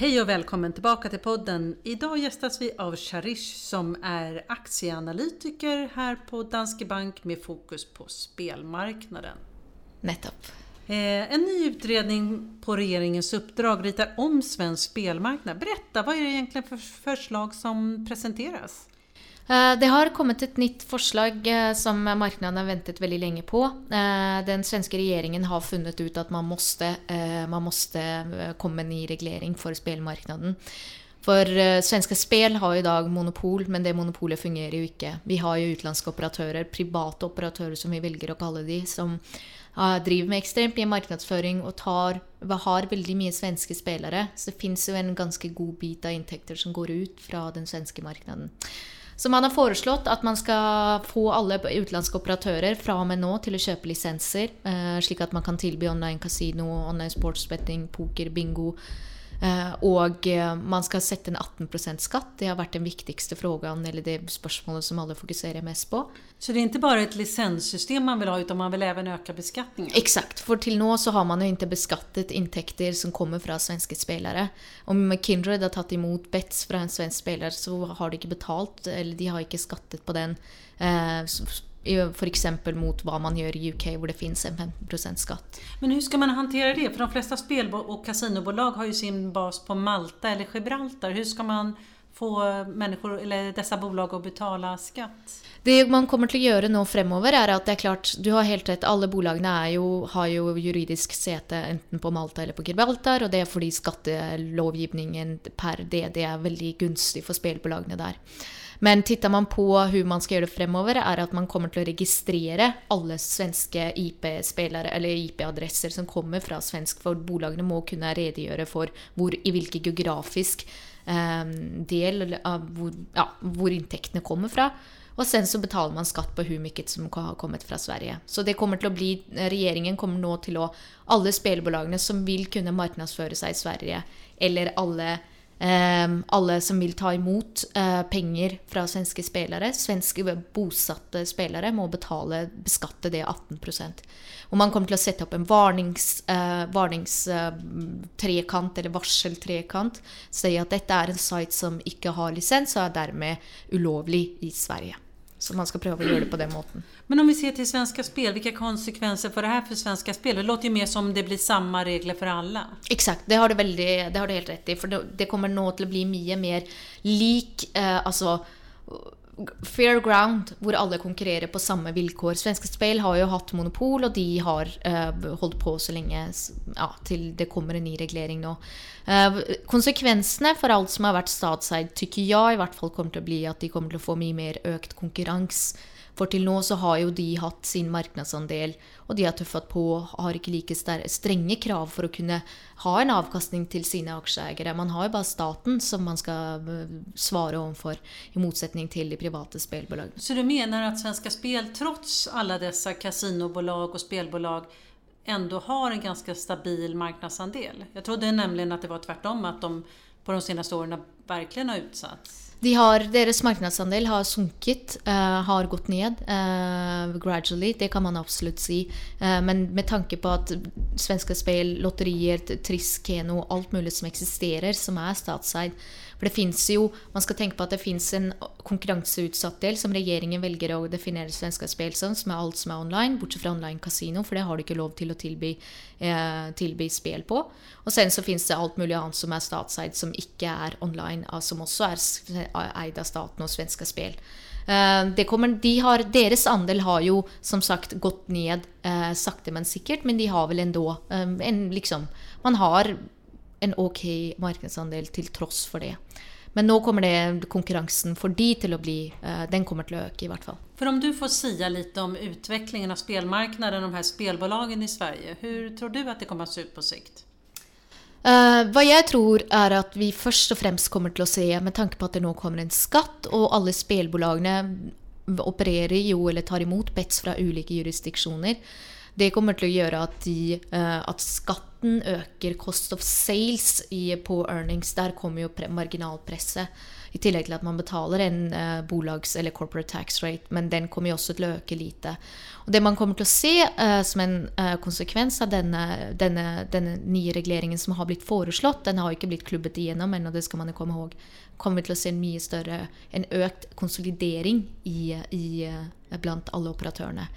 Hej och välkommen tillbaka till podden. Idag gästas vi av Charish som är aktieanalytiker här på Danske Bank med fokus på spelmarknaden. Nettopp. Eh, en ny utredning på regeringens uppdrag ritar om svensk spelmarknad. Berätta, vad är det egentligen för förslag som presenteras? Eh, det har kommet et nytt forslag eh, som markedet har ventet veldig lenge på. Eh, den svenske regjeringen har funnet ut at man måste, man måste komme med ny regulering for spillmarkedet. For svenske spill har i dag monopol, men det monopolet fungerer jo ikke. Vi har jo utenlandske operatører, private operatører som vi velger å kalle de, som driver med ekstremt mye markedsføring og tar, har veldig mye svenske spillere. Så det fins jo en ganske god bit av inntekter som går ut fra den svenske markedet. Så man har foreslått at man skal få alle utenlandske operatører fra og med nå til å kjøpe lisenser, eh, slik at man kan tilby online kasino, online sportsbetting, poker, bingo. Eh, og eh, man skal sette en 18% skatt. Det har vært den viktigste frågan, eller det spørsmålet som alle fokuserer mest på. Så det er ikke bare et lisenssystem man vil ha, utan man vil også øke beskatningen? Exakt, for til nå så har man jo ikke beskattet inntekter som kommer fra svenske spillere. Om Kindred har tatt imot bets fra en svensk spiller, så har de ikke betalt, eller de har ikke skattet på den. Eh, F.eks. mot hva man gjør i UK, hvor det finnes en 15% skatt. Men hvordan skal man håndtere det? For de fleste spill- og kasinobolag har jo sin bas på Malta eller Gibraltar. Hvordan skal man få mennesker, eller disse bolag å betale skatt? Det man kommer til å gjøre nå fremover, er at det er klart Du har helt rett, alle bolagene jo, har jo juridisk sete enten på Malta eller på Gibraltar, og det er fordi skattelovgivningen per det, det er veldig gunstig for spillbolagene der. Men tittar man på hvordan man skal gjøre det fremover, er at man kommer til å registrere alle svenske IP-spillere, eller IP-adresser som kommer fra svensk, for bolagene må kunne redegjøre for hvor, i hvilken geografisk eh, del av hvor, ja, hvor inntektene kommer fra. Og sen så betaler man skatt på hvor mye som har kommet fra Sverige. Så det kommer til å bli, regjeringen kommer nå til å Alle spillebolagene som vil kunne markedsføre seg i Sverige, eller alle alle som vil ta imot uh, penger fra svenske spillere, svenske bosatte spillere, må betale, beskatte det 18% Og man kommer til å sette opp en varningstrekant, varnings, uh, eller varseltrekant, si at dette er en site som ikke har lisens, og er dermed ulovlig i Sverige. Så man skal prøve å gjøre det på den måten. Men om vi ser til Svenska Spel, vilka konsekvenser får det her for Svenska Spel? Det låter jo mer som det blir samme regler for alle. Exakt, det har du, veldig, det har du helt rett i. För det kommer nå til å bli mye mer lik eh, altså fair ground, hvor alle konkurrerer på samme vilkår. Svenske Speil har jo hatt monopol, og de har uh, holdt på så lenge ja, til det kommer en ny regulering nå. Uh, konsekvensene for alt som har vært statseid, tykker jeg i hvert fall kommer til å bli at de kommer til å få mye mer økt konkurranse for til nå så har jo de hatt sin markedsandel, og de har tøffet på, har ikke like strenge krav for å kunne ha en avkastning til sine aksjeeiere. Man har jo bare staten som man skal eh, svare overfor, i motsetning til de private spillbolagene. Så du mener at Svenska Spel, trots alle disse kasinobolag og spillbolag, ändå har en ganske stabil marknadsandel? Jeg trodde nemlig at det var tvärtom, at de på de seneste årene virkelig har utsatts. De har, deres markedsandel har sunket, uh, har gått ned uh, gradually. Det kan man absolutt si. Uh, men med tanke på at svenske spill, lotterier, Triss, Keno, alt mulig som eksisterer, som er statseid, for det fins jo Man skal tenke på at det fins en konkurranseutsatt del som regjeringen velger å definere svenske spill som, som er alt som er online, bortsett fra online kasino, for det har du ikke lov til å tilby, eh, tilby spill på. Og sen så fins det alt mulig annet som er statseid, som ikke er online, som også er eid av staten og svenske Spel. Uh, kommer, de har, deres andel har jo som sagt gått ned uh, sakte, men sikkert, men de har vel enda en, liksom, Man har en ok markedsandel til tross for det. Men nå kommer det konkurransen for de til å bli Den kommer til å øke, i hvert fall. For om du får sia litt om utviklingen av spelmarknaden, de her spelbolagen i Sverige, hvordan tror du at det kommer å se ut på sikt? Uh, hva jeg tror, er at vi først og fremst kommer til å se, med tanke på at det nå kommer en skatt, og alle spillbolagene opererer jo eller tar imot bets fra ulike jurisdiksjoner, det kommer til å gjøre at, de, uh, at skatten øker cost of sales i, på earnings. Der kommer jo marginalpresset. I tillegg til at man betaler en uh, bolags- eller corporate tax rate, men den kommer jo også til å øke lite. Og det man kommer til å se uh, som en uh, konsekvens av denne, denne, denne, nye reguleringen som har blitt foreslått, den har ikke blitt klubbet igjennom ennå, det skal man jo komme ihåg, kommer vi til å se en mye større, en økt konsolidering i, i, blant alle operatørene.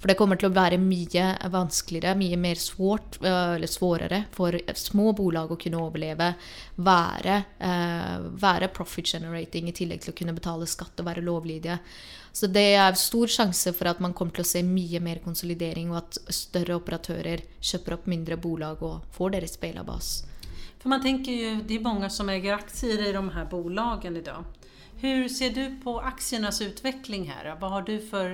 For det kommer til å være mye vanskeligere, mye mer svårt, eller svårere for små bolag å kunne overleve, være, være profit generating i tillegg til å kunne betale skatt og være lovlydige. Så det er stor sjanse for at man kommer til å se mye mer konsolidering, og at større operatører kjøper opp mindre bolag og får deres spelarbas. For man tenker jo, Det er mange som eier aksjer i de her bolagene i dag. Hvordan ser du på aktiernas utveckling här? Vad har du for